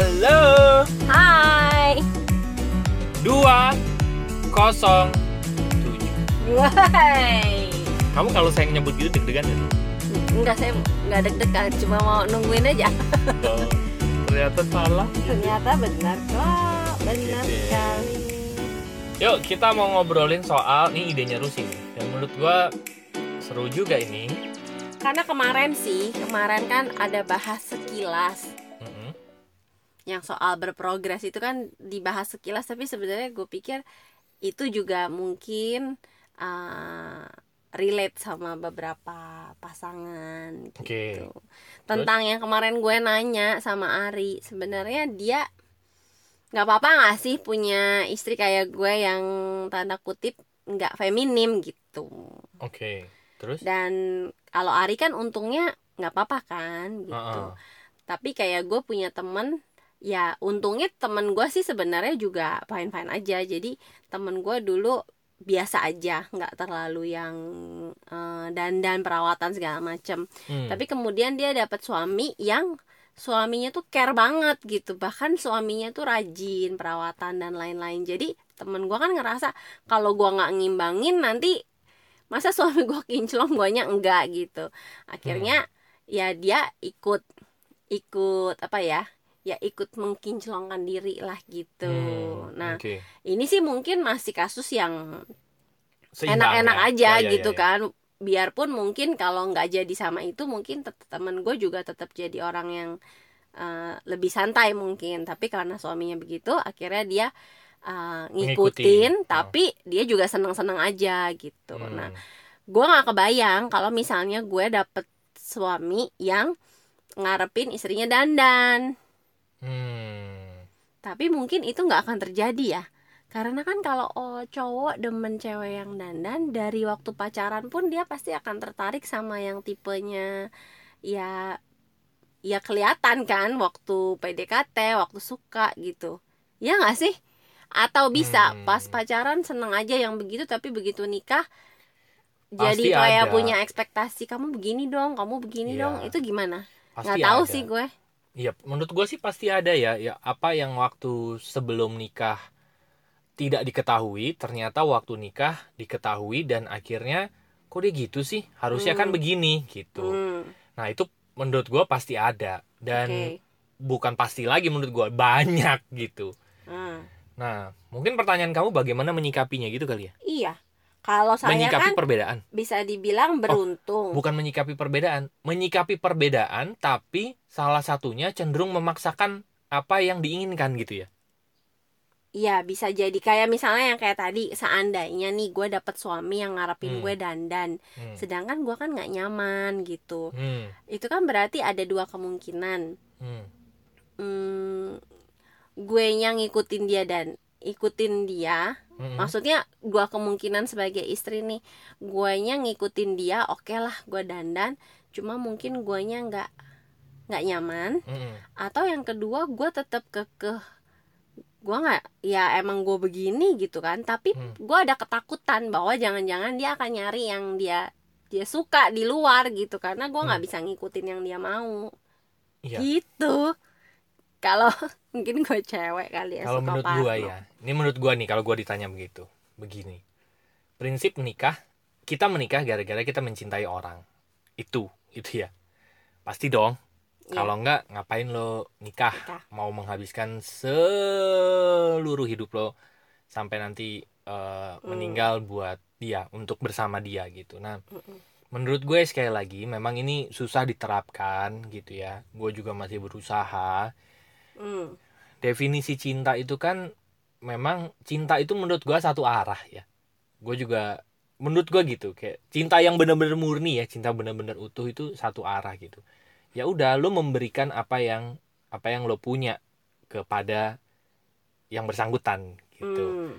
Halo. Hai. Dua kosong tujuh. Wahai. Kamu kalau saya nyebut gitu deg-degan ya? Enggak saya nggak deg-degan, cuma mau nungguin aja. Oh, ternyata salah. Ternyata benar kok, benar Gitu sekali. Yuk kita mau ngobrolin soal ini idenya Rusi nih. Dan menurut gua seru juga ini. Karena kemarin sih, kemarin kan ada bahas sekilas. Yang soal berprogres itu kan dibahas sekilas, tapi sebenarnya gue pikir itu juga mungkin uh, relate sama beberapa pasangan gitu. Tentang yang kemarin gue nanya sama Ari, sebenarnya dia nggak apa-apa nggak sih punya istri kayak gue yang tanda kutip nggak feminim gitu. Oke. Terus? Dan kalau Ari kan untungnya nggak apa-apa kan gitu. Heeh. Tapi kayak gue punya temen ya untungnya temen gue sih sebenarnya juga fine fine aja. Jadi temen gue dulu biasa aja, nggak terlalu yang eh, dandan perawatan segala macem. Hmm. Tapi kemudian dia dapat suami yang suaminya tuh care banget gitu. Bahkan suaminya tuh rajin perawatan dan lain-lain. Jadi temen gue kan ngerasa kalau gue nggak ngimbangin nanti masa suami gue kinclong guanya enggak gitu. Akhirnya ya dia ikut ikut apa ya? Ya ikut mengkinclongkan diri lah gitu. Hmm, Nah, oke. ini sih mungkin masih kasus yang enak-enak ya. aja Ya, ya, gitu ya, ya. kan biarpun mungkin kalau nggak jadi sama itu mungkin temen gue juga tetap jadi orang yang eh, lebih santai mungkin tapi karena suaminya begitu akhirnya dia Mengikuti. ngikutin Oh. tapi dia juga seneng-seneng aja gitu Hmm. nah gue nggak kebayang kalau misalnya gue dapet suami yang ngarepin istrinya dandan Hmm. tapi mungkin itu nggak akan terjadi ya karena kan kalau oh, cowok demen cewek yang dandan dari waktu pacaran pun dia pasti akan tertarik sama yang tipenya ya ya kelihatan kan waktu PDKT waktu suka gitu ya nggak sih atau bisa Hmm. pas pacaran seneng aja yang begitu tapi begitu nikah Pasti jadi kayak ada. punya ekspektasi kamu begini dong kamu begini Iya. dong itu gimana Pasti nggak tahu ada. sih gue Iya, menurut gue sih pasti ada ya. Ya apa yang waktu sebelum nikah tidak diketahui, ternyata waktu nikah diketahui dan akhirnya kok dia gitu sih? Harusnya kan Hmm. begini gitu. Hmm, Nah itu menurut gue pasti ada dan oke. bukan pasti lagi menurut gue banyak gitu. Hmm. Nah mungkin pertanyaan kamu bagaimana menyikapinya gitu kali ya? Iya. Kalau saya menyikapi kan perbedaan, bisa dibilang beruntung. bukan menyikapi perbedaan, menyikapi perbedaan tapi salah satunya cenderung memaksakan apa yang diinginkan gitu ya. Iya, bisa jadi kayak misalnya yang kayak tadi seandainya nih gue dapet suami yang Hmm. ngarepin gue dandan, Hmm. sedangkan gue kan nggak nyaman gitu. Hmm. Itu kan berarti ada dua kemungkinan. Hmm. Hmm, gue yang ngikutin dia dan ikutin dia. Mm-mm. Maksudnya dua kemungkinan sebagai istri nih. Guanya ngikutin dia, oke lah gue dandan. Cuma mungkin guanya nggak nggak nyaman. Mm-mm. atau yang kedua gue tetap kekeh gue nggak ya emang gue begini gitu kan tapi Hmm. gue ada ketakutan bahwa jangan-jangan dia akan nyari yang dia dia suka di luar gitu karena gue nggak Hmm. bisa ngikutin yang dia mau Iya. gitu kalau mungkin gue cewek kali ya Kalau menurut gua ya, ini menurut gua nih kalau gua ditanya begitu, begini. Prinsip menikah, kita menikah gara-gara kita mencintai orang. Itu, itu ya. Pasti dong. Iya. Kalau enggak ngapain lo nikah? Nikah. Mau menghabiskan seluruh hidup lo sampai nanti eh, Hmm. meninggal buat dia, untuk bersama dia gitu. Nah, Mm-mm. menurut gue sekali lagi memang ini susah diterapkan gitu ya. Gue juga masih berusaha Hmm. definisi cinta itu kan memang cinta itu menurut gua satu arah ya. Gue juga menurut gua gitu kayak cinta yang benar-benar murni ya cinta benar-benar utuh itu satu arah gitu. Ya udah lo memberikan apa yang apa yang lo punya kepada yang bersangkutan gitu. Hmm.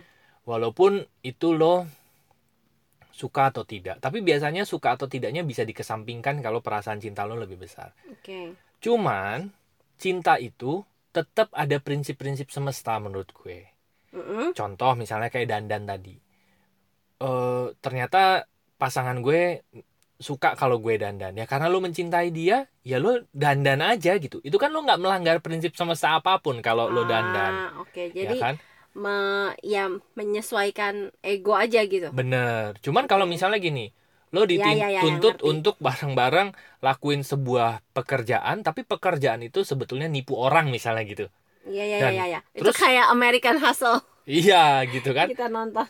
walaupun itu lo suka atau tidak tapi biasanya suka atau tidaknya bisa dikesampingkan kalau perasaan cinta lo lebih besar. Oke. Cuman cinta itu tetap ada prinsip-prinsip semesta menurut gue. Mm-mm. Contoh misalnya kayak dandan tadi. Eh ternyata pasangan gue suka kalau gue dandan ya karena lo mencintai dia ya lo dandan aja gitu itu kan lo nggak melanggar prinsip semesta apa pun kalau lo dandan Ah, oke ya jadi kan me- ya menyesuaikan ego aja gitu bener cuman kalau Oke. misalnya gini lo dituntut ya, ya, ngerti. untuk bareng-bareng lakuin sebuah pekerjaan tapi pekerjaan itu sebetulnya nipu orang misalnya gitu Iya iya iya iya. Itu terus- kayak American Hustle iya gitu kan kita nonton.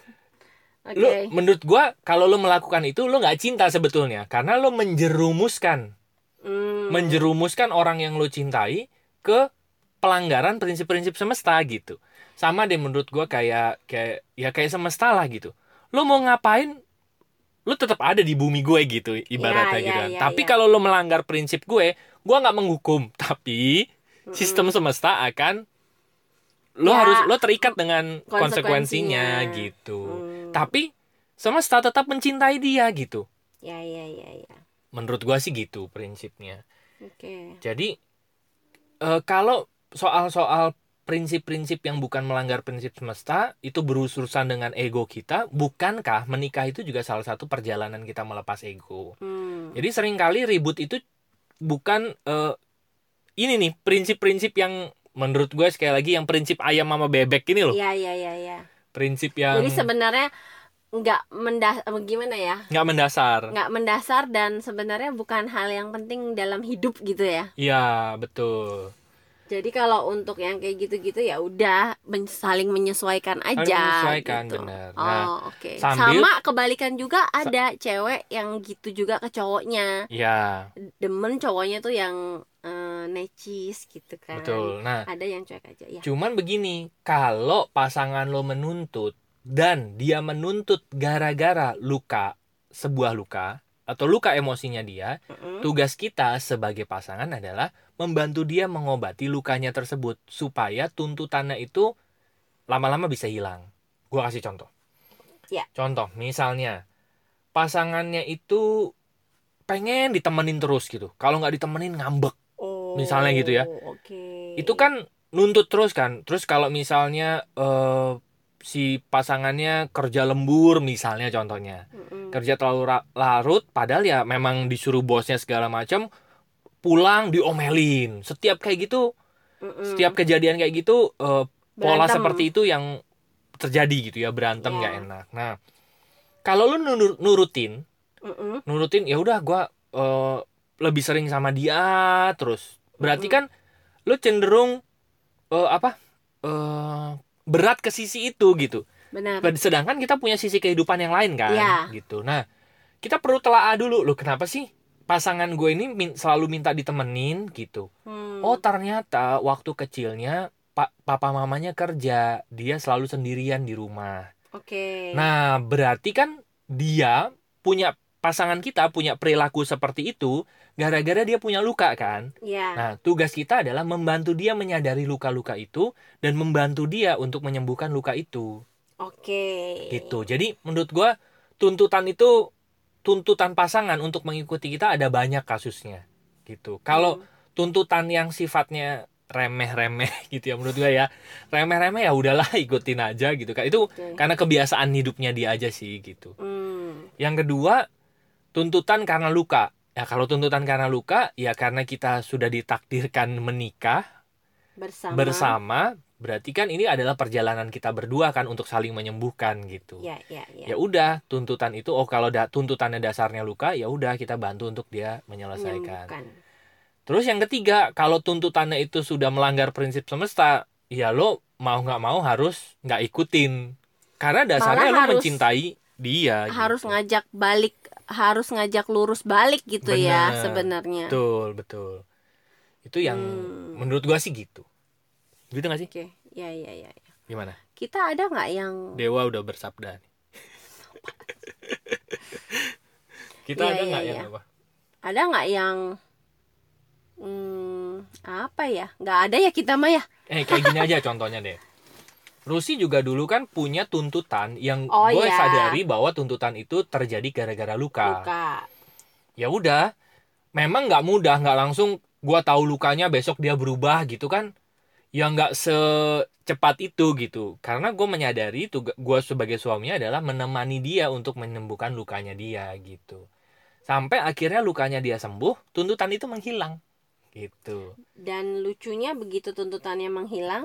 Oke. lo menurut gua kalau lo melakukan itu lo nggak cinta sebetulnya karena lo menjerumuskan Hmm. menjerumuskan orang yang lo cintai ke pelanggaran prinsip-prinsip semesta gitu sama deh menurut gua kayak kayak ya kayak semesta lah gitu lo mau ngapain lo tetap ada di bumi gue gitu ibaratnya Iya, gitu iya, tapi iya. kalau lo melanggar prinsip gue gua nggak menghukum tapi sistem semesta akan lo Ya, harus lo terikat dengan konsekuensinya. konsekuensinya gitu Hmm. tapi semesta tetap mencintai dia gitu Ya ya ya ya. menurut gua sih gitu prinsipnya Oke. jadi eh, kalau soal-soal prinsip-prinsip yang bukan melanggar prinsip semesta itu berurusan dengan ego kita bukankah menikah itu juga salah satu perjalanan kita melepas ego Hmm. jadi sering kali ribut itu bukan eh, ini nih prinsip-prinsip yang menurut gue sekali lagi yang prinsip ayam sama bebek ini loh Iya iya iya ya. prinsip yang Jadi sebenarnya nggak mendas gimana ya? nggak mendasar Nggak mendasar dan sebenarnya bukan hal yang penting dalam hidup gitu ya. iya betul Jadi kalau untuk yang kayak gitu-gitu ya udah men- saling menyesuaikan aja. menyesuaikan, gitu. bener. Oh Nah, oke. sambil- Sama kebalikan juga ada cewek yang gitu juga ke cowoknya. ya Demen cowoknya tuh yang eh, necis gitu kan. betul nah Ada yang cuek aja ya. Cuman begini, kalau pasangan lo menuntut dan dia menuntut gara-gara luka, sebuah luka atau luka emosinya dia, Mm-mm. tugas kita sebagai pasangan adalah membantu dia mengobati lukanya tersebut supaya tuntutannya itu lama-lama bisa hilang. Gua kasih contoh. Ya. Contoh, misalnya pasangannya itu pengen ditemenin terus gitu. Kalau nggak ditemenin ngambek. Oh, misalnya gitu ya. Oke. itu kan nuntut terus kan terus kalau misalnya eh, si pasangannya kerja lembur misalnya contohnya Mm-mm. kerja terlalu larut padahal ya memang disuruh bosnya segala macam pulang diomelin setiap kayak gitu Mm-mm. setiap kejadian kayak gitu eh, pola Berantem. seperti itu yang terjadi gitu ya berantem nggak enak nah kalau lu nur- nurutin Mm-mm. nurutin ya udah gua eh, lebih sering sama dia terus berarti kan lu cenderung eh, apa eh, berat ke sisi itu gitu Benar. sedangkan kita punya sisi kehidupan yang lain kan Iya. gitu nah kita perlu telaah dulu lo kenapa sih pasangan gue ini min- selalu minta ditemenin gitu Hmm. oh ternyata waktu kecilnya pa- papa mamanya kerja dia selalu sendirian di rumah Oke. Nah, berarti kan dia punya pasangan kita punya perilaku seperti itu gara-gara dia punya luka kan. Ya. Nah, tugas kita adalah membantu dia menyadari luka-luka itu dan membantu dia untuk menyembuhkan luka itu. Oke. Gitu. Jadi menurut gua tuntutan itu tuntutan pasangan untuk mengikuti kita ada banyak kasusnya. Gitu. Kalau Hmm. tuntutan yang sifatnya remeh-remeh gitu ya menurut gua ya. Remeh-remeh ya udahlah ikutin aja gitu kan. Itu Oke. karena kebiasaan hidupnya dia aja sih gitu. Hmm. Yang kedua, tuntutan karena luka. Ya kalau tuntutan karena luka, ya karena kita sudah ditakdirkan menikah Bersama. bersama, berarti kan ini adalah perjalanan kita berdua kan untuk saling menyembuhkan gitu. Ya, ya, ya. Ya udah, tuntutan itu oh kalau da, tuntutannya dasarnya luka, ya udah kita bantu untuk dia menyelesaikan. Menyembuhkan. Terus yang ketiga, kalau tuntutannya itu sudah melanggar prinsip semesta, ya lo mau nggak mau harus nggak ikutin. Karena dasarnya Malah lo harus- mencintai dia. Harus gitu. ngajak balik, harus ngajak lurus balik gitu ya Benar. sebenarnya. Betul, betul. Itu yang Hmm. menurut gua sih gitu. Gitu gak sih? Oke. Ya, ya, ya. ya. Gimana? Kita ada nggak yang Dewa udah bersabda nih. Kita Iya, ada iya, nggak iya. yang apa? ada nggak yang hmm, apa ya? Nggak ada ya kita mah ya. Eh kayak gini aja contohnya deh. Rusi juga dulu kan punya tuntutan yang Oh, gue iya. sadari bahwa tuntutan itu terjadi gara-gara luka. Luka. Ya udah, memang nggak mudah, nggak langsung gua tahu lukanya besok dia berubah gitu kan. Ya nggak secepat itu gitu. Karena gue menyadari tuh gue sebagai suaminya adalah menemani dia untuk menyembuhkan lukanya dia gitu. sampai akhirnya lukanya dia sembuh tuntutan itu menghilang gitu. Dan lucunya begitu tuntutannya menghilang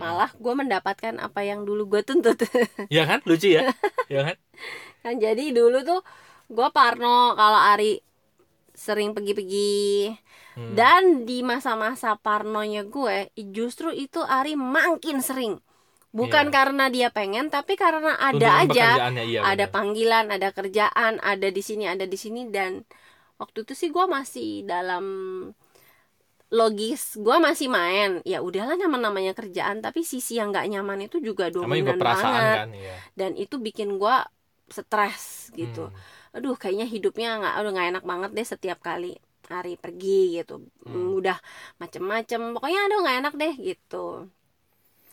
malah gue mendapatkan apa yang dulu gue tuntut. Ya kan? Lucu ya? Ya kan? Kan jadi dulu tuh gue parno kalau Ari sering pergi-pergi. Hmm. dan di masa-masa parnonya gue justru itu Ari makin sering. Bukan Iya. karena dia pengen tapi karena ada Tuntutan aja. iya, ada benar. panggilan ada kerjaan ada di sini ada di sini. Dan waktu itu sih gue masih dalam logis. Gue masih main. Ya udahlah nama namanya kerjaan. Tapi sisi yang nggak nyaman itu juga dominan banget. kan ya dan itu bikin gue stres gitu. Hmm. Aduh kayaknya hidupnya nggak aduh nggak enak banget deh setiap kali hari pergi gitu. Hmm. udah macem-macem pokoknya aduh nggak enak deh gitu.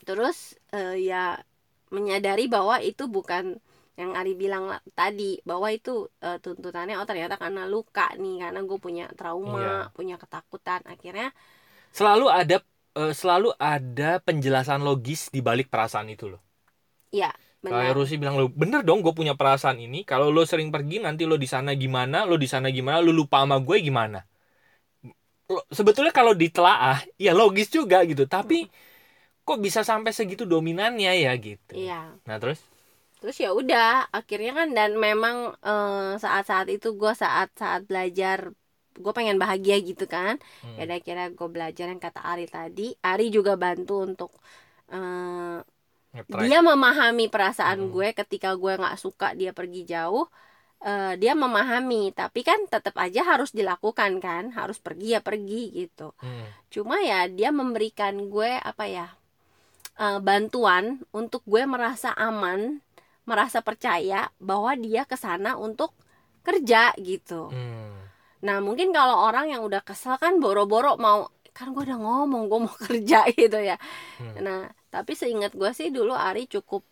Terus eh, ya menyadari bahwa itu bukan yang Ari bilang la- tadi bahwa itu eh, tuntutannya oh ternyata karena luka nih karena gue punya trauma Iya. punya ketakutan. Akhirnya selalu ada eh, selalu ada penjelasan logis di balik perasaan itu loh. Ya Kayak Rusi bilang lo bener dong gue punya perasaan ini. Kalau lo sering pergi nanti lo di sana gimana, lo di sana gimana, lo lupa sama gue gimana. Lo- sebetulnya kalau ditelaah ya logis juga gitu. Tapi kok bisa sampai segitu dominannya ya gitu. iya Nah terus terus ya udah akhirnya kan dan memang eh, saat-saat itu gue saat-saat belajar gue pengen bahagia gitu kan hmm, ya kira gue belajar yang kata Ari tadi Ari juga bantu untuk eh, nge-track. dia memahami perasaan Hmm. gue ketika gue nggak suka dia pergi jauh eh, dia memahami tapi kan tetap aja harus dilakukan kan harus pergi ya pergi gitu Hmm, cuma ya dia memberikan gue apa ya eh, bantuan untuk gue merasa aman merasa percaya bahwa dia ke sana untuk kerja gitu hmm, nah mungkin kalau orang yang udah kesel kan boro-boro mau kan gue udah ngomong gue mau kerja gitu ya hmm. nah tapi seingat gue sih dulu Ari cukup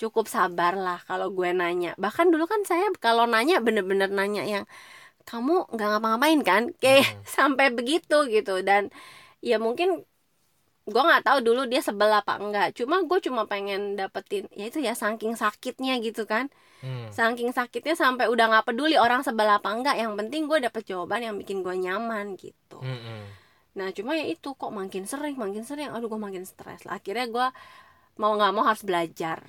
cukup sabar lah kalau gue nanya. Bahkan dulu kan saya kalau nanya bener-bener nanya yang kamu nggak ngapa-ngapain kan? Kayak Hmm. sampai begitu gitu. Dan ya mungkin gue nggak tahu dulu dia sebel apa enggak. Cuma gue cuma pengen dapetin ya itu ya saking sakitnya gitu kan. Hmm. saking sakitnya sampai udah nggak peduli orang sebel apa enggak. Yang penting gue dapet jawaban yang bikin gue nyaman gitu. Hmm, hmm. Nah cuma ya itu kok makin sering makin sering aduh gue makin stres lah akhirnya gue mau nggak mau harus belajar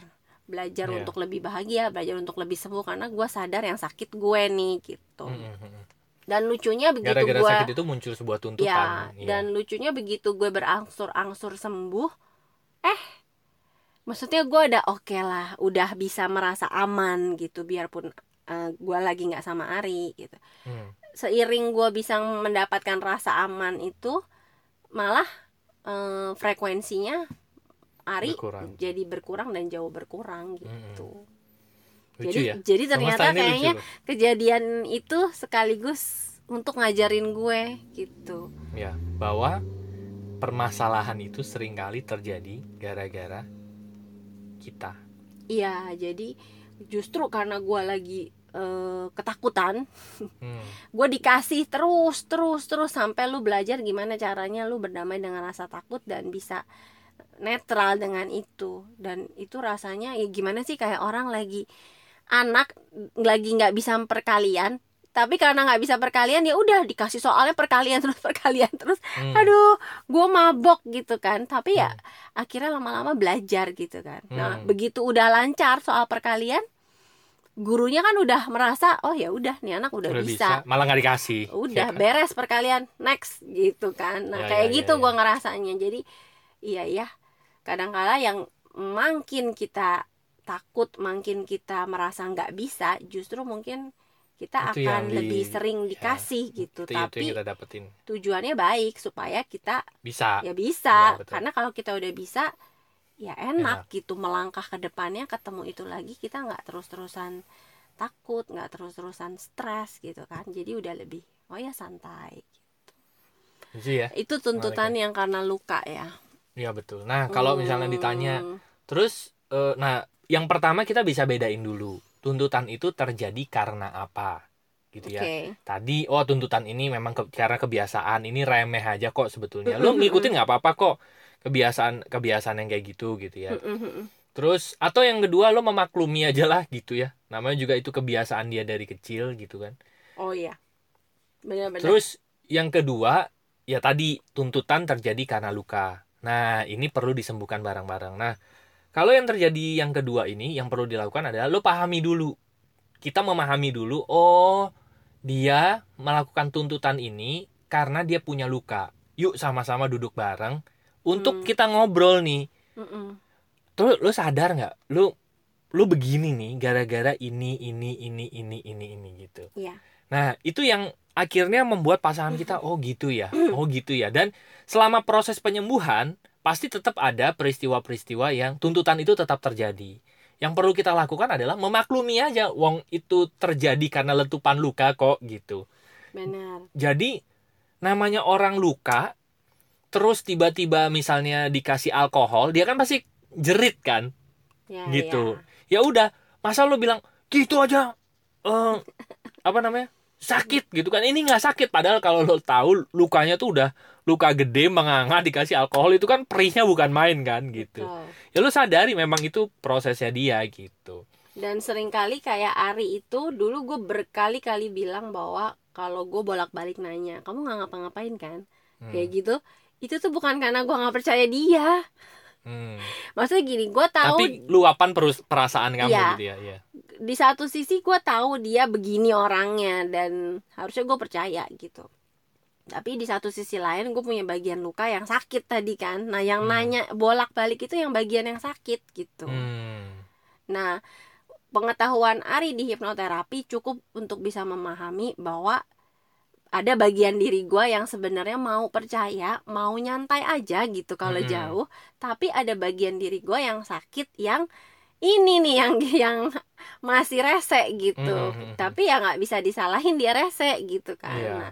belajar Iya. untuk lebih bahagia belajar untuk lebih sembuh karena gue sadar yang sakit gue nih gitu Hmm, hmm, hmm. dan lucunya begitu Gara-gara gue sakit itu muncul sebuah tuntutan. ya Iya. dan lucunya begitu gue berangsur-angsur sembuh eh maksudnya gue udah oke lah udah bisa merasa aman gitu biarpun eh, gue lagi nggak sama Ari gitu Hmm, seiring gue bisa mendapatkan rasa aman itu malah eh, frekuensinya Ari Berkurang. jadi berkurang dan jauh berkurang gitu. lucu jadi ya. jadi ternyata kayaknya kejadian itu sekaligus untuk ngajarin gue gitu. ya bahwa permasalahan itu sering kali terjadi gara-gara kita Iya, jadi justru karena gue lagi eh, ketakutan, hmm. gue dikasih terus terus terus sampai lu belajar gimana caranya lu berdamai dengan rasa takut dan bisa netral dengan itu dan itu rasanya ya gimana sih kayak orang lagi anak lagi nggak bisa perkalian tapi karena nggak bisa perkalian ya udah dikasih soalnya perkalian terus perkalian terus Hmm. aduh gue mabok gitu kan tapi ya akhirnya lama-lama belajar gitu kan nah Hmm. begitu udah lancar soal perkalian gurunya kan udah merasa oh ya udah nih anak udah, udah bisa. bisa. malah nggak dikasih. Udah Ya. beres perkalian next gitu kan. Nah Ya, kayak ya, gitu ya, gua ya. ngerasanya. Jadi iya ya. Kadang-kala yang makin kita takut makin kita merasa nggak bisa justru mungkin kita Itu akan di- lebih sering ya, dikasih gitu. itu, itu tapi yang kita dapetin. tujuannya baik supaya kita bisa. ya bisa. Ya, betul. karena kalau kita udah bisa ya enak gitu melangkah ke depannya ketemu itu lagi kita nggak terus-terusan takut nggak terus-terusan stres gitu kan. Jadi udah lebih oh ya santai lucu ya? Itu tuntutan yang karena luka ya. Iya betul. Nah kalau misalnya ditanya Hmm, terus eh, nah yang pertama kita bisa bedain dulu tuntutan itu terjadi karena apa gitu ya. Oke. Tadi oh tuntutan ini memang ke- karena kebiasaan ini remeh aja kok sebetulnya. Lo ngikutin nggak apa-apa kok kebiasaan kebiasaan yang kayak gitu gitu ya terus atau yang kedua lo memaklumi aja lah gitu ya namanya juga itu kebiasaan dia dari kecil gitu kan oh iya benar-benar Terus yang kedua, ya tadi tuntutan terjadi karena luka. Nah, ini perlu disembuhkan bareng-bareng. Nah, kalau yang terjadi yang kedua ini, yang perlu dilakukan adalah lo pahami dulu. Kita memahami dulu, oh dia melakukan tuntutan ini karena dia punya luka. Yuk sama-sama duduk bareng untuk Hmm. kita ngobrol nih. Mm-mm. Terus lo sadar nggak? Lo lo begini nih gara-gara ini ini ini ini ini ini gitu. Iya. Nah, itu yang akhirnya membuat pasangan kita oh gitu ya. Oh gitu ya. Dan selama proses penyembuhan pasti tetap ada peristiwa-peristiwa yang tuntutan itu tetap terjadi. Yang perlu kita lakukan adalah memaklumi aja wong itu terjadi karena letupan luka kok gitu. benar Jadi namanya orang luka terus tiba-tiba misalnya dikasih alkohol, dia kan pasti jerit kan? ya, Gitu. ya. ya udah masa lo bilang gitu aja eh apa namanya sakit gitu kan ini nggak sakit padahal kalau lo tahu lukanya tuh udah luka gede menganga dikasih alkohol itu kan perihnya bukan main kan gitu Betul. ya lo sadari memang itu prosesnya dia gitu Dan sering kali kayak Ari itu dulu gue berkali-kali bilang bahwa kalau gue bolak-balik nanya, kamu nggak ngapa-ngapain kan? Hmm. Kayak gitu. Itu tuh bukan karena gue nggak percaya dia. Hmm. Maksudnya gini, gue tahu tapi luapan perasaan kamu Iya. gitu ya iya di satu sisi gue tahu dia begini orangnya dan harusnya gue percaya gitu. Tapi di satu sisi lain gue punya bagian luka yang sakit tadi kan. Nah yang Hmm. nanya bolak-balik itu yang bagian yang sakit gitu. Hmm. Nah, pengetahuan Ari di hipnoterapi cukup untuk bisa memahami bahwa ada bagian diri gue yang sebenarnya mau percaya, mau nyantai aja gitu kalau Mm-mm. jauh, tapi ada bagian diri gue yang sakit yang ini nih yang yang masih rese gitu. Mm-mm. Tapi ya nggak bisa disalahin dia rese gitu kan. Iya. Nah,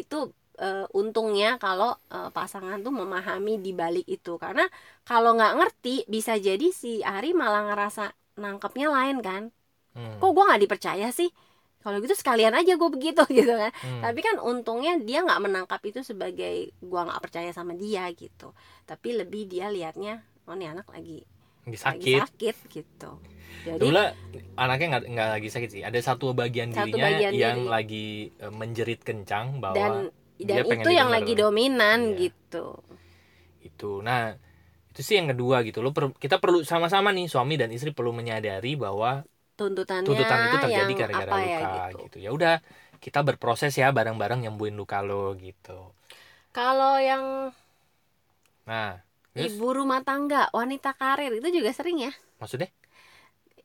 itu eh, untungnya kalau eh, pasangan tuh memahami di balik itu karena kalau nggak ngerti bisa jadi si Ari malah ngerasa nangkepnya lain kan Hmm. kok gue nggak dipercaya sih kalau gitu sekalian aja gue begitu gitu kan Hmm. tapi kan untungnya dia nggak menangkap itu sebagai gue nggak percaya sama dia gitu tapi lebih dia liatnya oh nih anak lagi Lagi lagi sakit sakit gitu jadi Dulu anaknya nggak nggak lagi sakit sih. Ada satu bagian Satu dirinya bagian yang diri. lagi eh, menjerit kencang bahwa dan dia dan pengen itu yang lagi dominan Iya. gitu itu. Nah, itu sih yang kedua gitu. Lo per- kita perlu sama-sama nih suami dan istri perlu menyadari bahwa tuntutannya tuntutan itu terjadi gara-gara apa luka ya gitu. gitu Ya udah, kita berproses ya bareng-bareng nyembuhin luka lo gitu. kalau yang Nah, terus ibu rumah tangga wanita karir itu juga sering ya maksudnya?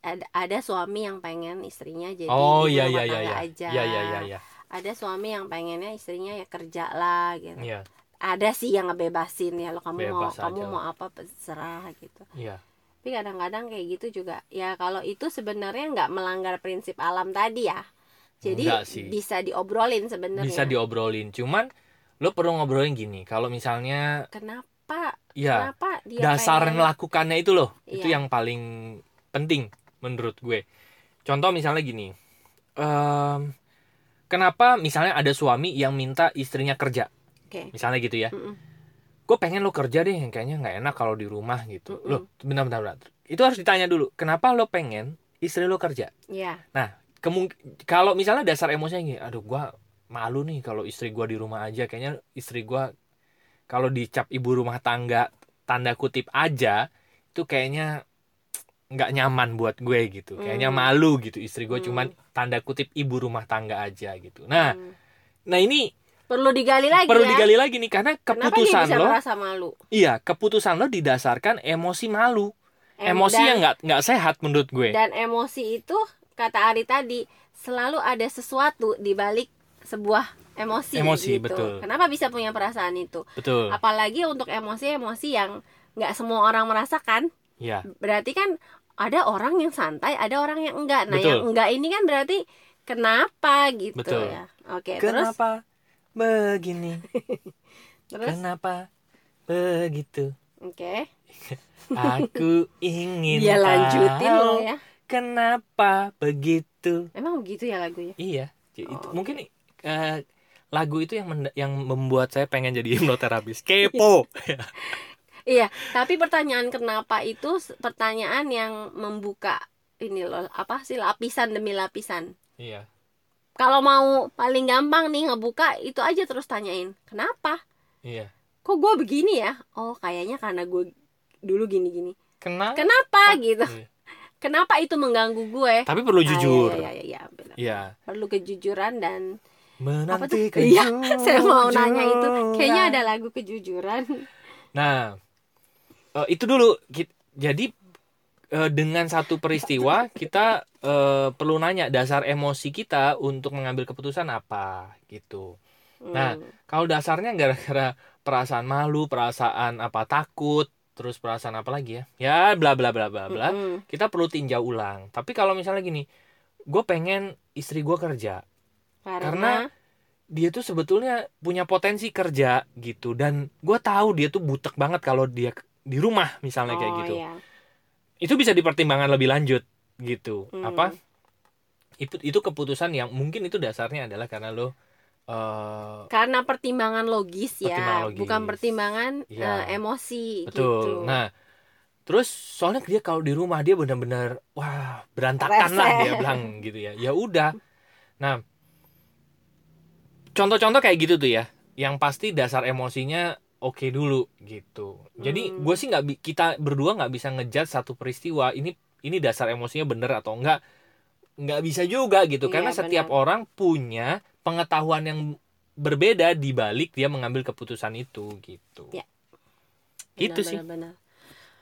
ada ada suami yang pengen istrinya jadi oh ibu iya rumah iya iya tangga iya. aja Iya iya iya iya. ada suami yang pengennya istrinya ya kerja lah gitu Iya. ada sih yang ngebebasin ya lo kamu mau Bebas kamu aja mau apa terserah gitu Iya. Tapi kadang-kadang kayak gitu juga. Ya kalau itu sebenarnya nggak melanggar prinsip alam tadi ya. Jadi bisa diobrolin sebenarnya. Bisa diobrolin. Cuman lo perlu ngobrolin gini. Kalau misalnya kenapa? Ya kenapa dia dasar pengen- melakukannya itu loh. Itu Iya. yang paling penting menurut gue. Contoh misalnya gini. Em, kenapa misalnya ada suami yang minta istrinya kerja? Oke. Misalnya gitu ya. Mm-mm. Gue pengen lo kerja deh kayaknya nggak enak kalau di rumah gitu Mm-mm. loh bentar bentar bentar itu harus ditanya dulu kenapa lo pengen istri lo kerja ya Kemung kalau misalnya dasar emosinya gini aduh gue malu nih kalau istri gue di rumah aja kayaknya istri gue kalau dicap ibu rumah tangga tanda kutip aja itu kayaknya nggak nyaman buat gue gitu kayaknya Hmm. malu gitu istri gue Hmm. cuman tanda kutip ibu rumah tangga aja gitu nah Hmm. nah ini perlu digali lagi perlu ya digali lagi nih karena kenapa dia keputusan bisa lo merasa malu iya keputusan lo didasarkan emosi malu Em- emosi dan- yang nggak nggak sehat menurut gue dan emosi itu kata Ari tadi selalu ada sesuatu di balik sebuah emosi, Emosi, gitu. betul. Kenapa bisa punya perasaan itu? betul Apalagi untuk emosi-emosi yang nggak semua orang merasakan. ya Berarti kan ada orang yang santai, ada orang yang enggak. Nah, Betul. yang enggak ini kan berarti kenapa gitu Betul. ya. Oke, terus kenapa begini terus Kenapa begitu? oke. Aku ingin Dia lanjutin tahu loh ya. Kenapa begitu? Emang begitu ya lagunya? Iya, jadi itu Oh, mungkin eh, lagu itu yang yang membuat saya pengen jadi hipnoterapis. Kepo. Iya, tapi pertanyaan kenapa itu pertanyaan yang membuka ini loh, apa sih lapisan demi lapisan. iya. Kalau mau paling gampang nih ngebuka itu aja terus tanyain kenapa? Iya. Kok gue begini ya? Oh kayaknya karena gue dulu gini gini kenapa? Kenapa gitu. Iya. kenapa itu mengganggu gue? Tapi perlu Ah, jujur. iya, iya, iya, benar. Iya. perlu kejujuran dan apa menanti tuh iya saya mau kejujuran. nanya itu. Kayaknya ada lagu kejujuran. Nah, eh, itu dulu. Jadi eh, dengan satu peristiwa kita eh, perlu nanya dasar emosi kita untuk mengambil keputusan apa gitu. Nah, Hmm. Kalau dasarnya gara-gara perasaan malu, perasaan apa takut, terus perasaan apa lagi ya? Ya bla bla bla bla bla. Mm-mm. Kita perlu tinjau ulang. Tapi kalau misalnya gini, gue pengen istri gue kerja, karena, karena dia tuh sebetulnya punya potensi kerja gitu dan gue tahu dia tuh butek banget kalau dia di rumah misalnya kayak Oh, gitu iya. Itu bisa dipertimbangkan lebih lanjut gitu. Hmm. apa? Itu itu keputusan yang mungkin itu dasarnya adalah karena lo eh karena pertimbangan logis ya Pertimbangan logis. bukan pertimbangan Iya. eh, emosi betul. Gitu nah terus soalnya dia kalau di rumah dia benar-benar wah berantakan lah dia bilang gitu ya. Ya udah. Nah contoh-contoh kayak gitu tuh ya. Yang pasti dasar emosinya oke dulu gitu jadi Hmm. gue sih nggak kita berdua nggak bisa ngejudge satu peristiwa ini ini dasar emosinya bener atau enggak nggak bisa juga gitu Iya, karena setiap orang punya pengetahuan yang berbeda di balik dia mengambil keputusan itu gitu Iya. gitu Benar, sih benar, benar.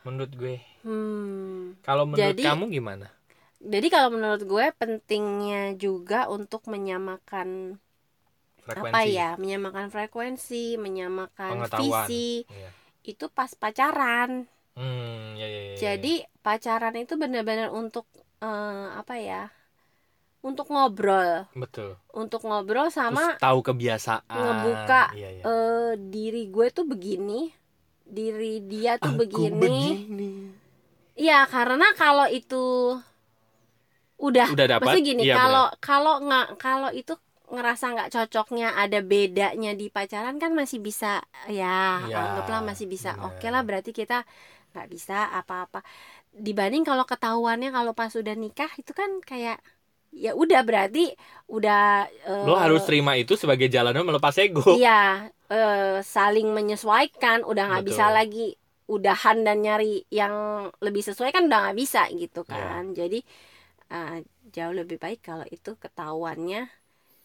menurut gue Hmm. kalau menurut Jadi- kamu gimana jadi kalau menurut gue pentingnya juga untuk menyamakan apa ya? Menyamakan frekuensi menyamakan visi. Iya. itu pas pacaran. Hmm ya ya ya, ya. jadi pacaran itu benar-benar untuk eh, apa ya? Untuk ngobrol. Betul. Untuk ngobrol sama Terus tahu kebiasaan. ngebuka, iya, iya. eh, diri gue tuh begini diri dia tuh Aku begini. begini. Iya karena kalau itu udah, Udah dapat, maksudnya gini iya, kalau kalau nggak kalau itu ngerasa nggak cocoknya ada bedanya di pacaran kan masih bisa ya Iya, anggaplah masih bisa bener. oke lah berarti kita nggak bisa apa-apa dibanding kalau ketahuannya kalau pas udah nikah itu kan kayak ya udah berarti udah lo harus terima itu sebagai jalannya melepas ego Iya, eh, saling menyesuaikan, udah nggak bisa lagi udahan dan nyari yang lebih sesuai kan udah nggak bisa gitu Iya. kan. Jadi eh, jauh lebih baik kalau itu ketahuannya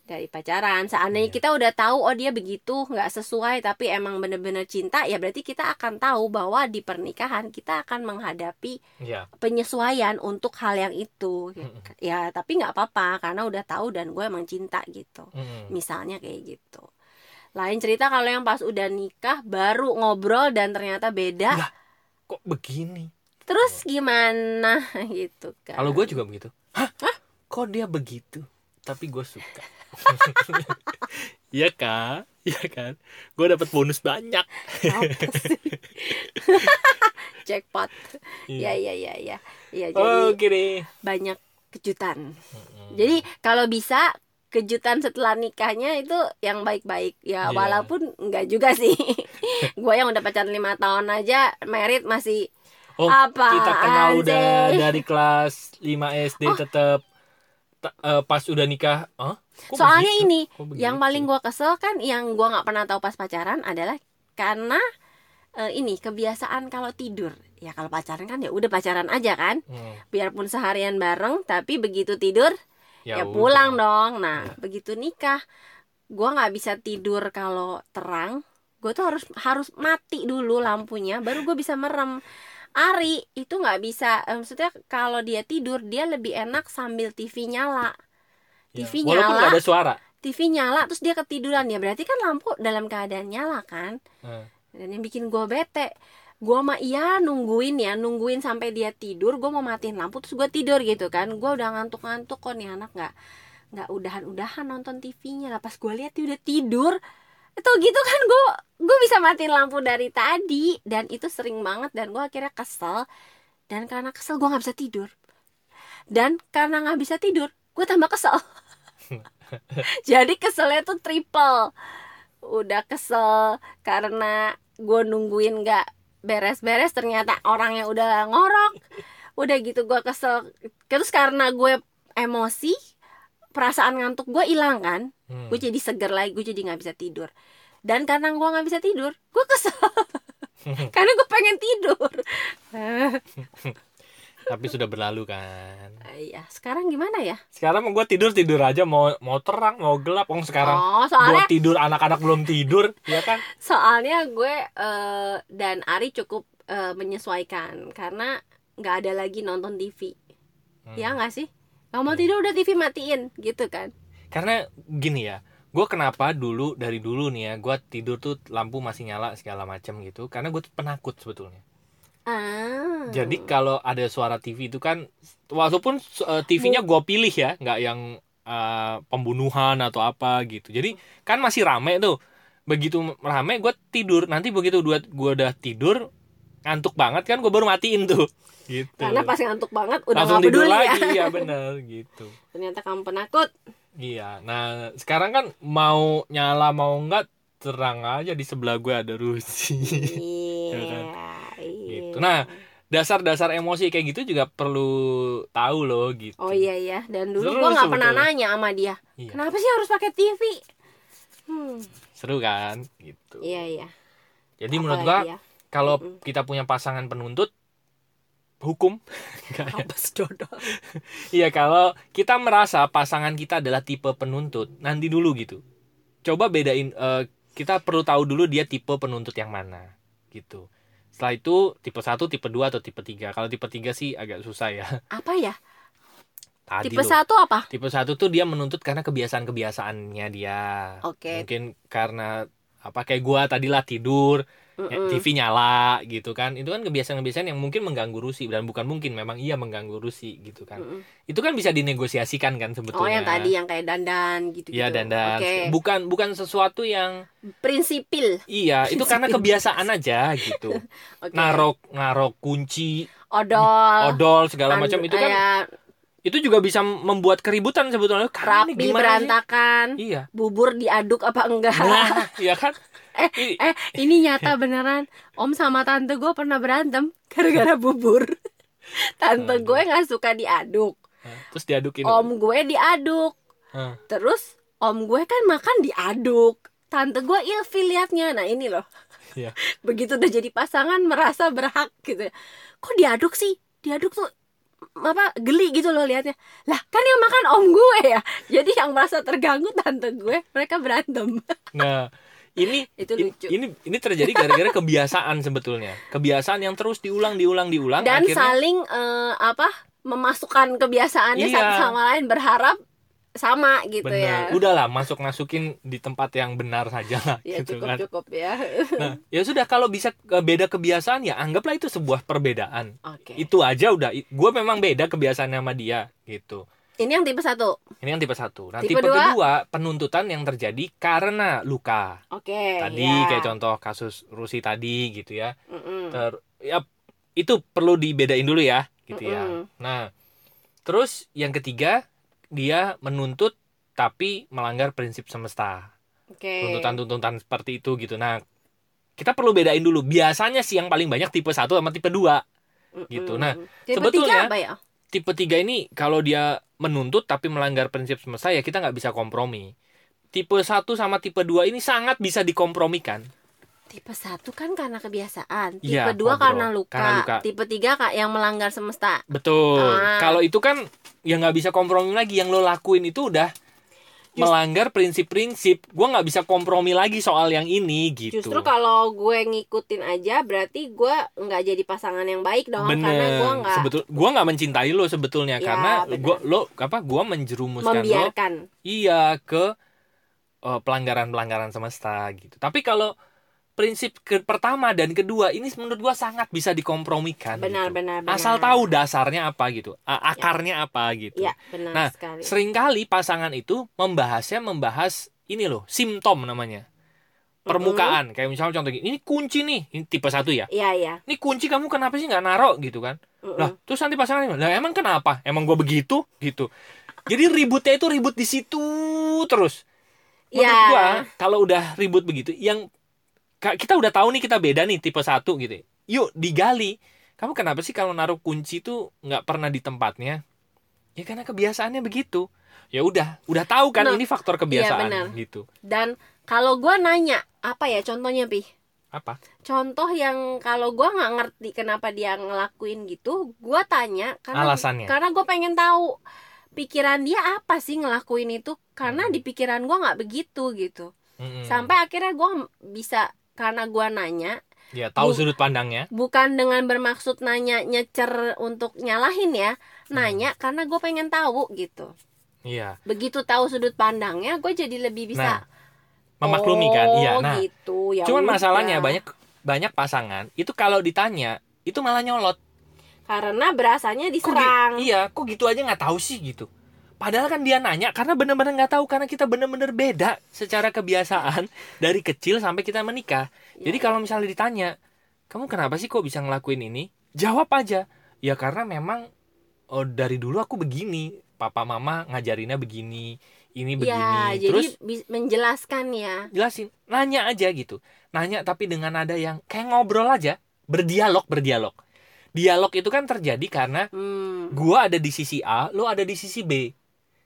dari pacaran. Seandainya Iya. kita udah tahu oh dia begitu nggak sesuai tapi emang bener-bener cinta ya berarti kita akan tahu bahwa di pernikahan kita akan menghadapi ya penyesuaian untuk hal yang itu. Mm-mm. Ya tapi nggak apa-apa karena udah tahu dan gue emang cinta gitu. Mm-mm. misalnya kayak gitu. Lain cerita kalau yang pas udah nikah baru ngobrol dan ternyata beda. Lah, kok begini? Terus gimana? Gitu kan. Kalau gue juga begitu. Hah? Kok dia begitu? Tapi gue suka Iya kan Iya kan gue dapat bonus banyak Apa sih? jackpot ya Iya. ya ya ya ya jadi oke deh banyak kejutan Mm-mm. jadi kalau bisa kejutan setelah nikahnya itu yang baik-baik ya Iya. walaupun enggak juga sih gue yang udah pacaran lima tahun aja merit masih Oh, Apaan kita kenal udah sih? dari kelas 5 SD Oh. tetap ta- eh, pas udah nikah. Hah? Kok soalnya begitu? ini Kok yang paling gua kesel kan yang gua nggak pernah tahu pas pacaran adalah karena eh, ini kebiasaan kalau tidur. Ya kalau pacaran kan ya udah pacaran aja kan. Hmm, biarpun seharian bareng tapi begitu tidur ya, udah. pulang dong. Nah Ya. begitu nikah gua nggak bisa tidur kalau terang. Gue tuh harus harus mati dulu lampunya baru gue bisa merem. Ari itu nggak bisa eh, maksudnya kalau dia tidur dia lebih enak sambil TV nyala. Ya, TV Walaupun nyala. nggak ada suara. TV nyala terus dia ketiduran. Ya berarti kan lampu dalam keadaan nyala kan? Hmm. dan yang bikin gue bete gue mah iya nungguin ya nungguin sampai dia tidur gue mau matiin lampu terus gue tidur gitu kan. Gue udah ngantuk-ngantuk kok nih anak nggak nggak udahan-udahan nonton TV-nya lah pas gue lihat dia udah tidur itu gitu kan gue gue bisa matiin lampu dari tadi. Dan itu sering banget dan gue akhirnya kesel. Dan karena kesel gue nggak bisa tidur. Dan karena nggak bisa tidur gue tambah kesel. Jadi keselnya tuh triple. Udah kesel karena gue nungguin nggak beres-beres ternyata orangnya udah ngorok. Udah gitu gue kesel. Terus karena gue emosi perasaan ngantuk gue hilang kan. Hmm. gue jadi seger lagi gue jadi nggak bisa tidur. Dan karena gue nggak bisa tidur gue kesel. Karena gue pengen tidur Tapi sudah berlalu kan. iya sekarang gimana ya Sekarang gue tidur tidur aja mau mau terang mau gelap. Oh sekarang oh gue soalnya tidur anak-anak belum tidur, ya kan? soalnya gue eh, dan Ari cukup eh, menyesuaikan karena nggak ada lagi nonton TV Hmm. ya nggak sih kalau mau tidur udah TV matiin gitu kan Karena gini ya, gue kenapa dulu dari dulu nih ya, gue tidur tuh lampu masih nyala segala macam gitu. Karena gue tuh penakut sebetulnya. Ah Jadi kalau ada suara TV itu kan, walaupun eh, TV-nya gue pilih ya, nggak yang eh, pembunuhan atau apa gitu. Jadi kan masih rame tuh. Begitu rame gue tidur. Nanti begitu gue gue udah tidur ngantuk banget kan gue baru matiin tuh. Gitu. karena pas ngantuk banget udah Langsung tidur peduli ya lagi, iya bener gitu. ternyata kamu penakut Iya, nah sekarang kan mau nyala mau enggak terang aja di sebelah gue ada Rusi. iya kan? Iya. gitu. Nah, dasar-dasar emosi kayak gitu juga perlu tahu loh gitu. oh iya iya dan dulu Seru gue nggak pernah nanya sama dia Iya. kenapa sih harus pakai TV hmm Seru kan gitu. iya iya Jadi menurut gua ya? kalau Mm-mm. kita punya pasangan penuntut hukum apa dodol Iya kalau kita merasa pasangan kita adalah tipe penuntut nanti dulu gitu. Coba bedain eh, kita perlu tahu dulu dia tipe penuntut yang mana gitu. Setelah itu tipe 1, tipe 2 atau tipe 3. Kalau tipe 3 sih agak susah ya. apa ya Tadi tipe loh. satu apa Tipe 1 tuh dia menuntut karena kebiasaan-kebiasaannya dia. oke Mungkin karena apa kayak gua tadilah tidur, Mm-mm. TV nyala gitu kan. Itu kan kebiasaan-kebiasaan yang mungkin mengganggu Rusi dan bukan mungkin memang iya mengganggu Rusi gitu kan. Mm-mm. Itu kan bisa dinegosiasikan kan sebetulnya. oh yang tadi yang kayak dandan gitu Iya dandan. oke Bukan bukan sesuatu yang prinsipil iya itu karena kebiasaan aja gitu. oke Narok narok kunci, odol odol segala an- macam itu kan ya, itu juga bisa membuat keributan sebetulnya. Karena rapi sih? berantakan Iya. bubur diaduk apa enggak Nah, iya kan? I- eh ini nyata beneran. Om sama tante gue pernah berantem gara-gara bubur. Tante Aduh. gue nggak suka diaduk. Terus diadukin. om gue diaduk. Terus om gue kan makan diaduk. Tante gue ilfil liatnya. Nah ini loh. Iya. begitu udah jadi pasangan merasa berhak gitu. Ya. kok diaduk sih? Diaduk tuh apa geli gitu loh liatnya. Lah kan yang makan om gue ya. Jadi yang merasa terganggu tante gue mereka berantem. Nah, ini Itu lucu. ini ini terjadi gara-gara kebiasaan sebetulnya. Kebiasaan yang terus diulang diulang diulang dan akhirnya saling eh, apa memasukkan kebiasaannya Iya. satu sama lain berharap sama gitu benar. ya Udahlah, masuk masukin di tempat yang benar saja lah ya gitu cukup kan. cukup ya Nah, ya sudah kalau bisa beda kebiasaan ya anggaplah itu sebuah perbedaan. oke Itu aja udah. Gue memang beda kebiasaan sama dia gitu. Ini yang tipe satu Ini yang tipe satu. Nah, Tipe tipe, dua? kedua penuntutan yang terjadi karena luka. oke Tadi ya. kayak contoh kasus Rusi tadi gitu ya. Mm-mm. Ter, ya itu perlu dibedain dulu ya gitu ya. Mm-mm. Nah, terus yang ketiga dia menuntut tapi melanggar prinsip semesta. oke Tuntutan-tuntutan seperti itu gitu. Nah, kita perlu bedain dulu. Biasanya sih yang paling banyak tipe 1 sama tipe 2. gitu. Nah, tipe sebetulnya- tiga ya Tipe 3 ini kalau dia menuntut tapi melanggar prinsip semesta ya kita nggak bisa kompromi. Tipe 1 sama tipe 2 ini sangat bisa dikompromikan. tipe satu kan karena kebiasaan tipe Iya, dua ngobrol. karena luka. Karena luka. tipe tiga kak yang melanggar semesta Betul. Ah. Kalau itu kan ya nggak bisa kompromi lagi. Yang lo lakuin itu udah Just- melanggar prinsip-prinsip. Gua nggak bisa kompromi lagi soal yang ini gitu. justru kalau gue ngikutin aja berarti gue nggak jadi pasangan yang baik dong karena gue Bener. nggak Sebetul. Gua nggak mencintai lo sebetulnya Ya, karena bener. gua lo apa? Gua menjerumuskan lo membiarkan iya ke eh, pelanggaran-pelanggaran semesta gitu. Tapi kalau prinsip ke pertama dan kedua ini menurut gua sangat bisa dikompromikan. benar gitu. benar benar Asal tahu dasarnya apa gitu, a- akarnya apa gitu. ya benar Nah, sekali Seringkali pasangan itu membahasnya membahas ini loh, simptom namanya. Permukaan, kayak misalnya contoh gini, ini kunci nih, ini tipe satu ya. iya iya Ini kunci kamu kenapa sih nggak narok gitu kan? Mm-mm. Lah, terus nanti pasangan lah emang kenapa? Emang gua begitu gitu. Jadi ributnya itu ribut di situ terus. Menurut Ya. gua kalau udah ribut begitu, yang kita udah tahu nih kita beda nih tipe satu gitu. Yuk digali. Kamu kenapa sih kalau naruh kunci itu nggak pernah di tempatnya? Ya karena kebiasaannya begitu. ya udah udah tahu kan Nah, ini faktor benar. kebiasaan gitu dan kalau gue nanya apa ya contohnya pi apa contoh yang kalau gue nggak ngerti kenapa dia ngelakuin gitu gue tanya karena alasannya karena gue pengen tahu pikiran dia apa sih ngelakuin itu karena Hmm. di pikiran gue nggak begitu gitu Mm-mm. sampai akhirnya gue bisa karena gue nanya. Ya tahu Bu- sudut pandangnya. bukan dengan bermaksud nanya nyecer untuk nyalahin ya. Nanya karena gue pengen tahu gitu. Iya. Begitu tahu sudut pandangnya gue jadi lebih bisa memaklumi kan? Iya oh, nah gitu ya cuman udah. masalahnya banyak banyak pasangan itu kalau ditanya itu malah nyolot. Karena berasanya Kok diserang. iya kok gitu aja nggak tahu sih gitu padahal kan dia nanya karena bener-bener nggak tahu karena kita bener-bener beda secara kebiasaan dari kecil sampai kita menikah. Ya, jadi kalau misalnya ditanya kamu kenapa sih kok bisa ngelakuin ini? Jawab aja. Ya karena memang oh, dari dulu aku begini. Papa mama ngajarinnya begini ini begini. ya jadi terus bis- menjelaskan ya. Jelasin nanya aja gitu. Nanya tapi dengan nada yang kayak ngobrol aja berdialog berdialog. Dialog itu kan terjadi karena hmm, gua ada di sisi A lo ada di sisi B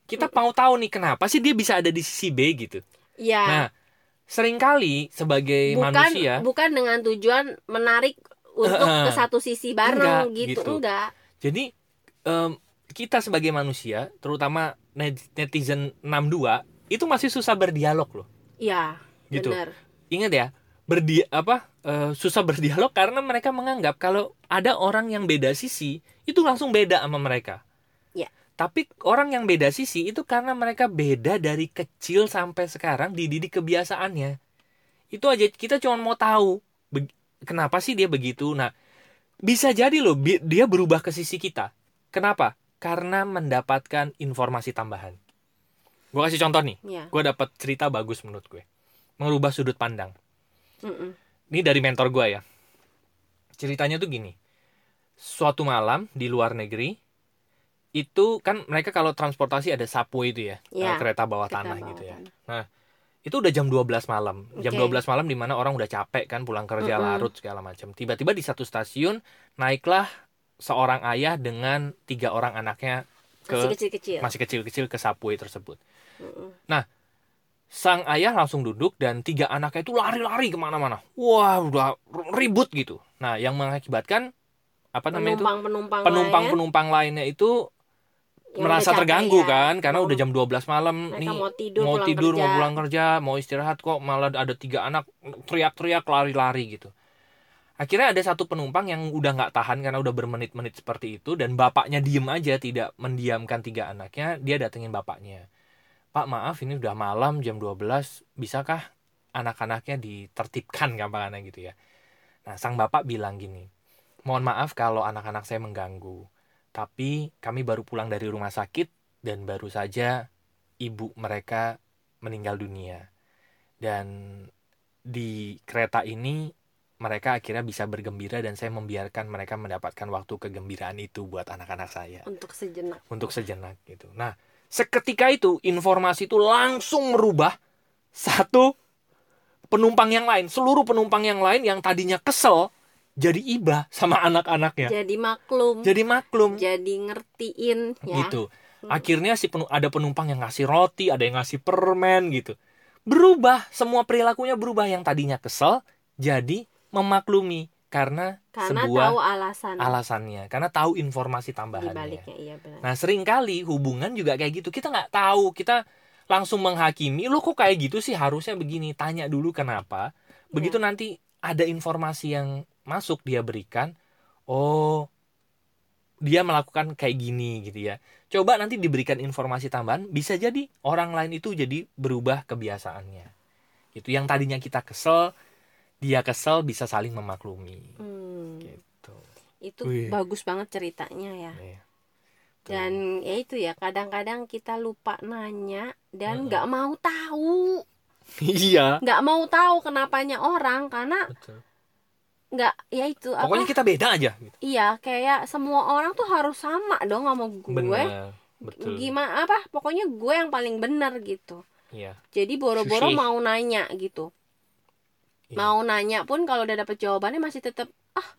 kita mau tahu nih kenapa sih dia bisa ada di sisi B gitu ya nah sering kali sebagai bukan manusia bukan dengan tujuan menarik untuk ke satu sisi bareng enggak, gitu. gitu. enggak jadi em, kita sebagai manusia terutama net- netizen 62 itu masih susah berdialog loh ya Gitu. benar ingat ya berdi apa eh, susah berdialog karena mereka menganggap kalau ada orang yang beda sisi itu langsung beda sama mereka. Tapi orang yang beda sisi itu karena mereka beda dari kecil sampai sekarang dididik kebiasaannya. Itu aja kita cuma mau tahu kenapa sih dia begitu. Nah, bisa jadi loh dia berubah ke sisi kita. Kenapa? Karena mendapatkan informasi tambahan. Gue kasih contoh nih. ya Gue dapat cerita bagus menurut gue. Merubah sudut pandang Mm-mm. ini dari mentor gue ya ceritanya tuh gini suatu malam di luar negeri itu kan mereka kalau transportasi ada subway itu ya, Ya, kereta bawah Kita tanah bawa gitu ya tanah. itu udah jam 12 malam jam Oke. 12 malam di mana orang udah capek kan pulang kerja Mm-mm. larut segala macam tiba-tiba di satu stasiun naiklah seorang ayah dengan tiga orang anaknya ke masih kecil-kecil masih kecil-kecil ke subway tersebut Mm-mm. sang ayah langsung duduk dan tiga anaknya itu lari-lari ke mana-mana. Wah, udah ribut gitu. Nah, yang mengakibatkan apa namanya itu penumpang-penumpang lain penumpang-penumpang lainnya itu yang merasa terganggu ya. kan karena Mau- udah jam 12 malam mereka nih. mau tidur mau pulang tidur kerja. mau pulang kerja mau istirahat kok malah ada tiga anak teriak-teriak lari-lari gitu. Akhirnya ada satu penumpang yang udah nggak tahan karena udah bermenit-menit seperti itu dan bapaknya diem aja tidak mendiamkan tiga anaknya dia datengin bapaknya. Pak maaf ini udah malam jam 12 bisakah anak-anaknya ditertibkan gampangannya gitu ya. Nah sang bapak bilang gini mohon maaf kalau anak-anak saya mengganggu tapi kami baru pulang dari rumah sakit dan baru saja ibu mereka meninggal dunia. Dan di kereta ini mereka akhirnya bisa bergembira dan saya membiarkan mereka mendapatkan waktu kegembiraan itu buat anak-anak saya. Untuk sejenak. Untuk sejenak gitu. Nah, seketika itu informasi itu langsung merubah satu penumpang yang lain, seluruh penumpang yang lain yang tadinya kesel jadi iba sama anak-anaknya. jadi maklum. Jadi maklum. Jadi ngertiin ya. Gitu. Akhirnya si penu- ada penumpang yang ngasih roti, ada yang ngasih permen gitu. Berubah, semua perilakunya berubah. Yang tadinya kesel jadi memaklumi. Karena, karena sebuah tahu alasan. alasannya, karena tahu informasi di tambahannya. baliknya iya benar. Nah sering kali hubungan juga kayak gitu. Kita nggak tahu. Kita langsung menghakimi Lo kok kayak gitu sih? Harusnya begini. Tanya dulu kenapa. Begitu Iya. nanti ada informasi yang masuk dia berikan Oh dia melakukan kayak gini gitu ya. Coba nanti diberikan informasi tambahan Bisa jadi orang lain itu jadi berubah kebiasaannya. Itu yang tadinya kita kesel Dia kesel bisa saling memaklumi. Hmm, gitu. Itu Wih. bagus banget ceritanya ya. Iya. Tuh. dan ya itu ya kadang-kadang kita lupa nanya dan nggak mau tahu. Iya. Nggak mau tahu kenapanya orang karena Betul. Nggak ya itu apa Pokoknya kita beda aja gitu. iya kayak semua orang tuh harus sama dong sama gue Benar, betul. gimana apa pokoknya gue yang paling benar gitu Iya. jadi boro-boro mau nanya gitu Iya. mau nanya pun kalau udah dapet jawabannya masih tetap ah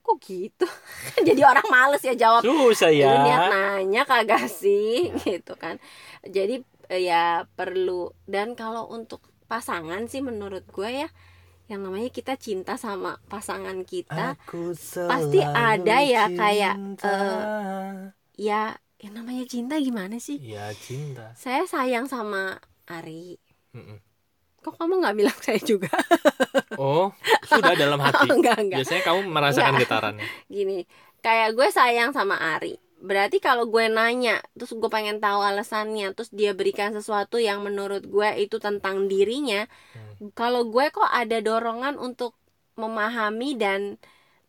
kok gitu jadi orang males ya jawab susah lu niat ya nanya kagak sih Ya. gitu kan jadi eh, ya perlu dan kalau untuk pasangan sih menurut gue ya yang namanya kita cinta sama pasangan kita pasti ada ya selalu kayak, cinta. eh, ya yang namanya cinta gimana sih? Ya cinta. Saya sayang sama Ari. Mm-mm. kok kamu nggak bilang saya juga? Oh sudah dalam hati. Enggak enggak. Biasanya kamu merasakan getarannya. Gini kayak gue sayang sama Ari berarti kalau gue nanya terus gue pengen tahu alasannya terus dia berikan sesuatu yang menurut gue itu tentang dirinya Hmm. kalau gue kok ada dorongan untuk memahami dan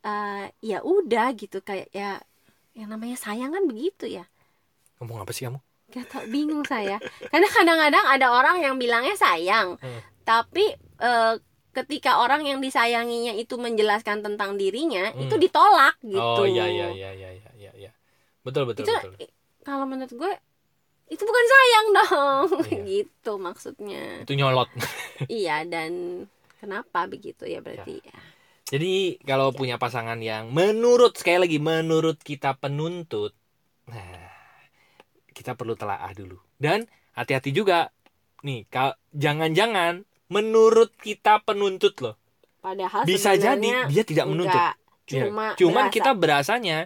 eh, ya udah gitu kayak ya yang namanya sayang kan begitu ya ngomong apa sih kamu Gak tau bingung saya karena kadang-kadang ada orang yang bilangnya sayang Hmm. tapi eh, ketika orang yang disayanginya itu menjelaskan tentang dirinya Hmm. itu ditolak gitu oh iya iya iya iya iya iya. Betul betul itu betul. kalau menurut gue itu bukan sayang dong. Iya. gitu maksudnya. Itu nyolot. Iya dan kenapa begitu? Ya berarti ya. Jadi kalau Iya. punya pasangan yang menurut sekali lagi menurut kita penuntut, nah kita perlu telaah dulu. Dan hati-hati juga. Nih kal- jangan-jangan menurut kita penuntut loh. Padahal bisa jadi dia tidak menuntut. enggak, Ya, cuma cuman berasa. kita berasanya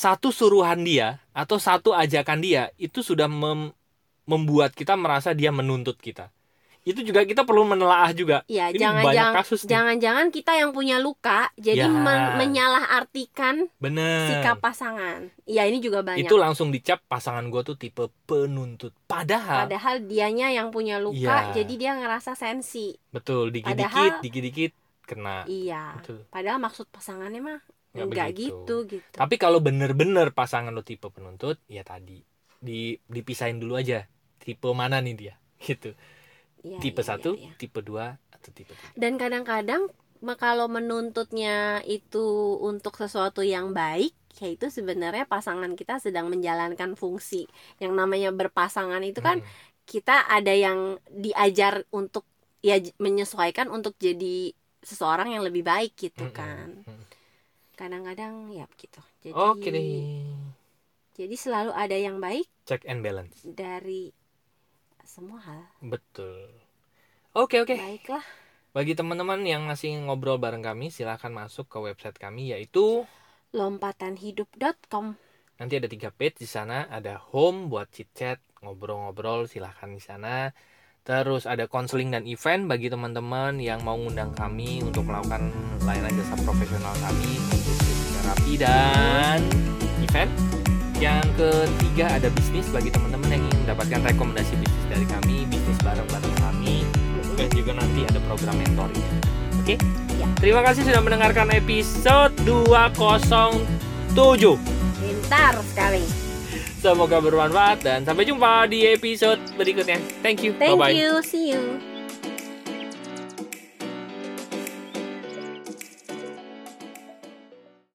satu suruhan dia atau satu ajakan dia itu sudah mem- membuat kita merasa dia menuntut kita. Itu juga kita perlu menelaah juga. ya ini jangan banyak jangan kasus jangan-jangan kita yang punya luka jadi Ya. men- menyalahartikan Bener. sikap pasangan iya ini juga banyak itu langsung dicap pasangan gue tuh tipe penuntut padahal, padahal dianya yang punya luka Iya. jadi dia ngerasa sensi betul dikit-dikit dikit-dikit kena iya betul padahal maksud pasangannya mah Nggak enggak begitu. gitu gitu. Tapi kalau bener-bener pasangan lo tipe penuntut ya tadi. Di dipisahin dulu aja. Tipe mana nih dia? Gitu. Iya, tipe iya, satu iya, iya. tipe dua atau tipe tiga? Dan kadang-kadang kalau menuntutnya itu untuk sesuatu yang baik ya itu sebenarnya pasangan kita sedang menjalankan fungsi. Yang namanya berpasangan itu kan Hmm, kita ada yang diajar untuk ya menyesuaikan untuk jadi seseorang yang lebih baik gitu hmm, kan hmm, hmm. Kadang-kadang ya begitu jadi oke deh. jadi selalu ada yang baik check and balance. dari semua hal. Betul. Oke oke. Baiklah. Bagi teman-teman yang masih ngobrol bareng kami silahkan masuk ke website kami yaitu lompatanhidup.com Nanti ada tiga page di sana, ada home buat chit chat, ngobrol-ngobrol, silahkan di sana. Terus ada konseling dan event bagi teman-teman yang mau ngundang kami untuk melakukan layanan jasa profesional kami untuk terapi dan event. Yang ketiga ada bisnis bagi teman-teman yang ingin mendapatkan rekomendasi bisnis dari kami, bisnis bareng-bareng kami, dan juga nanti ada program mentoring. Oke? Ya. Terima kasih sudah mendengarkan episode 207. pintar sekali Semoga bermanfaat dan sampai jumpa di episode berikutnya. Thank you. thank Bye-bye. you see you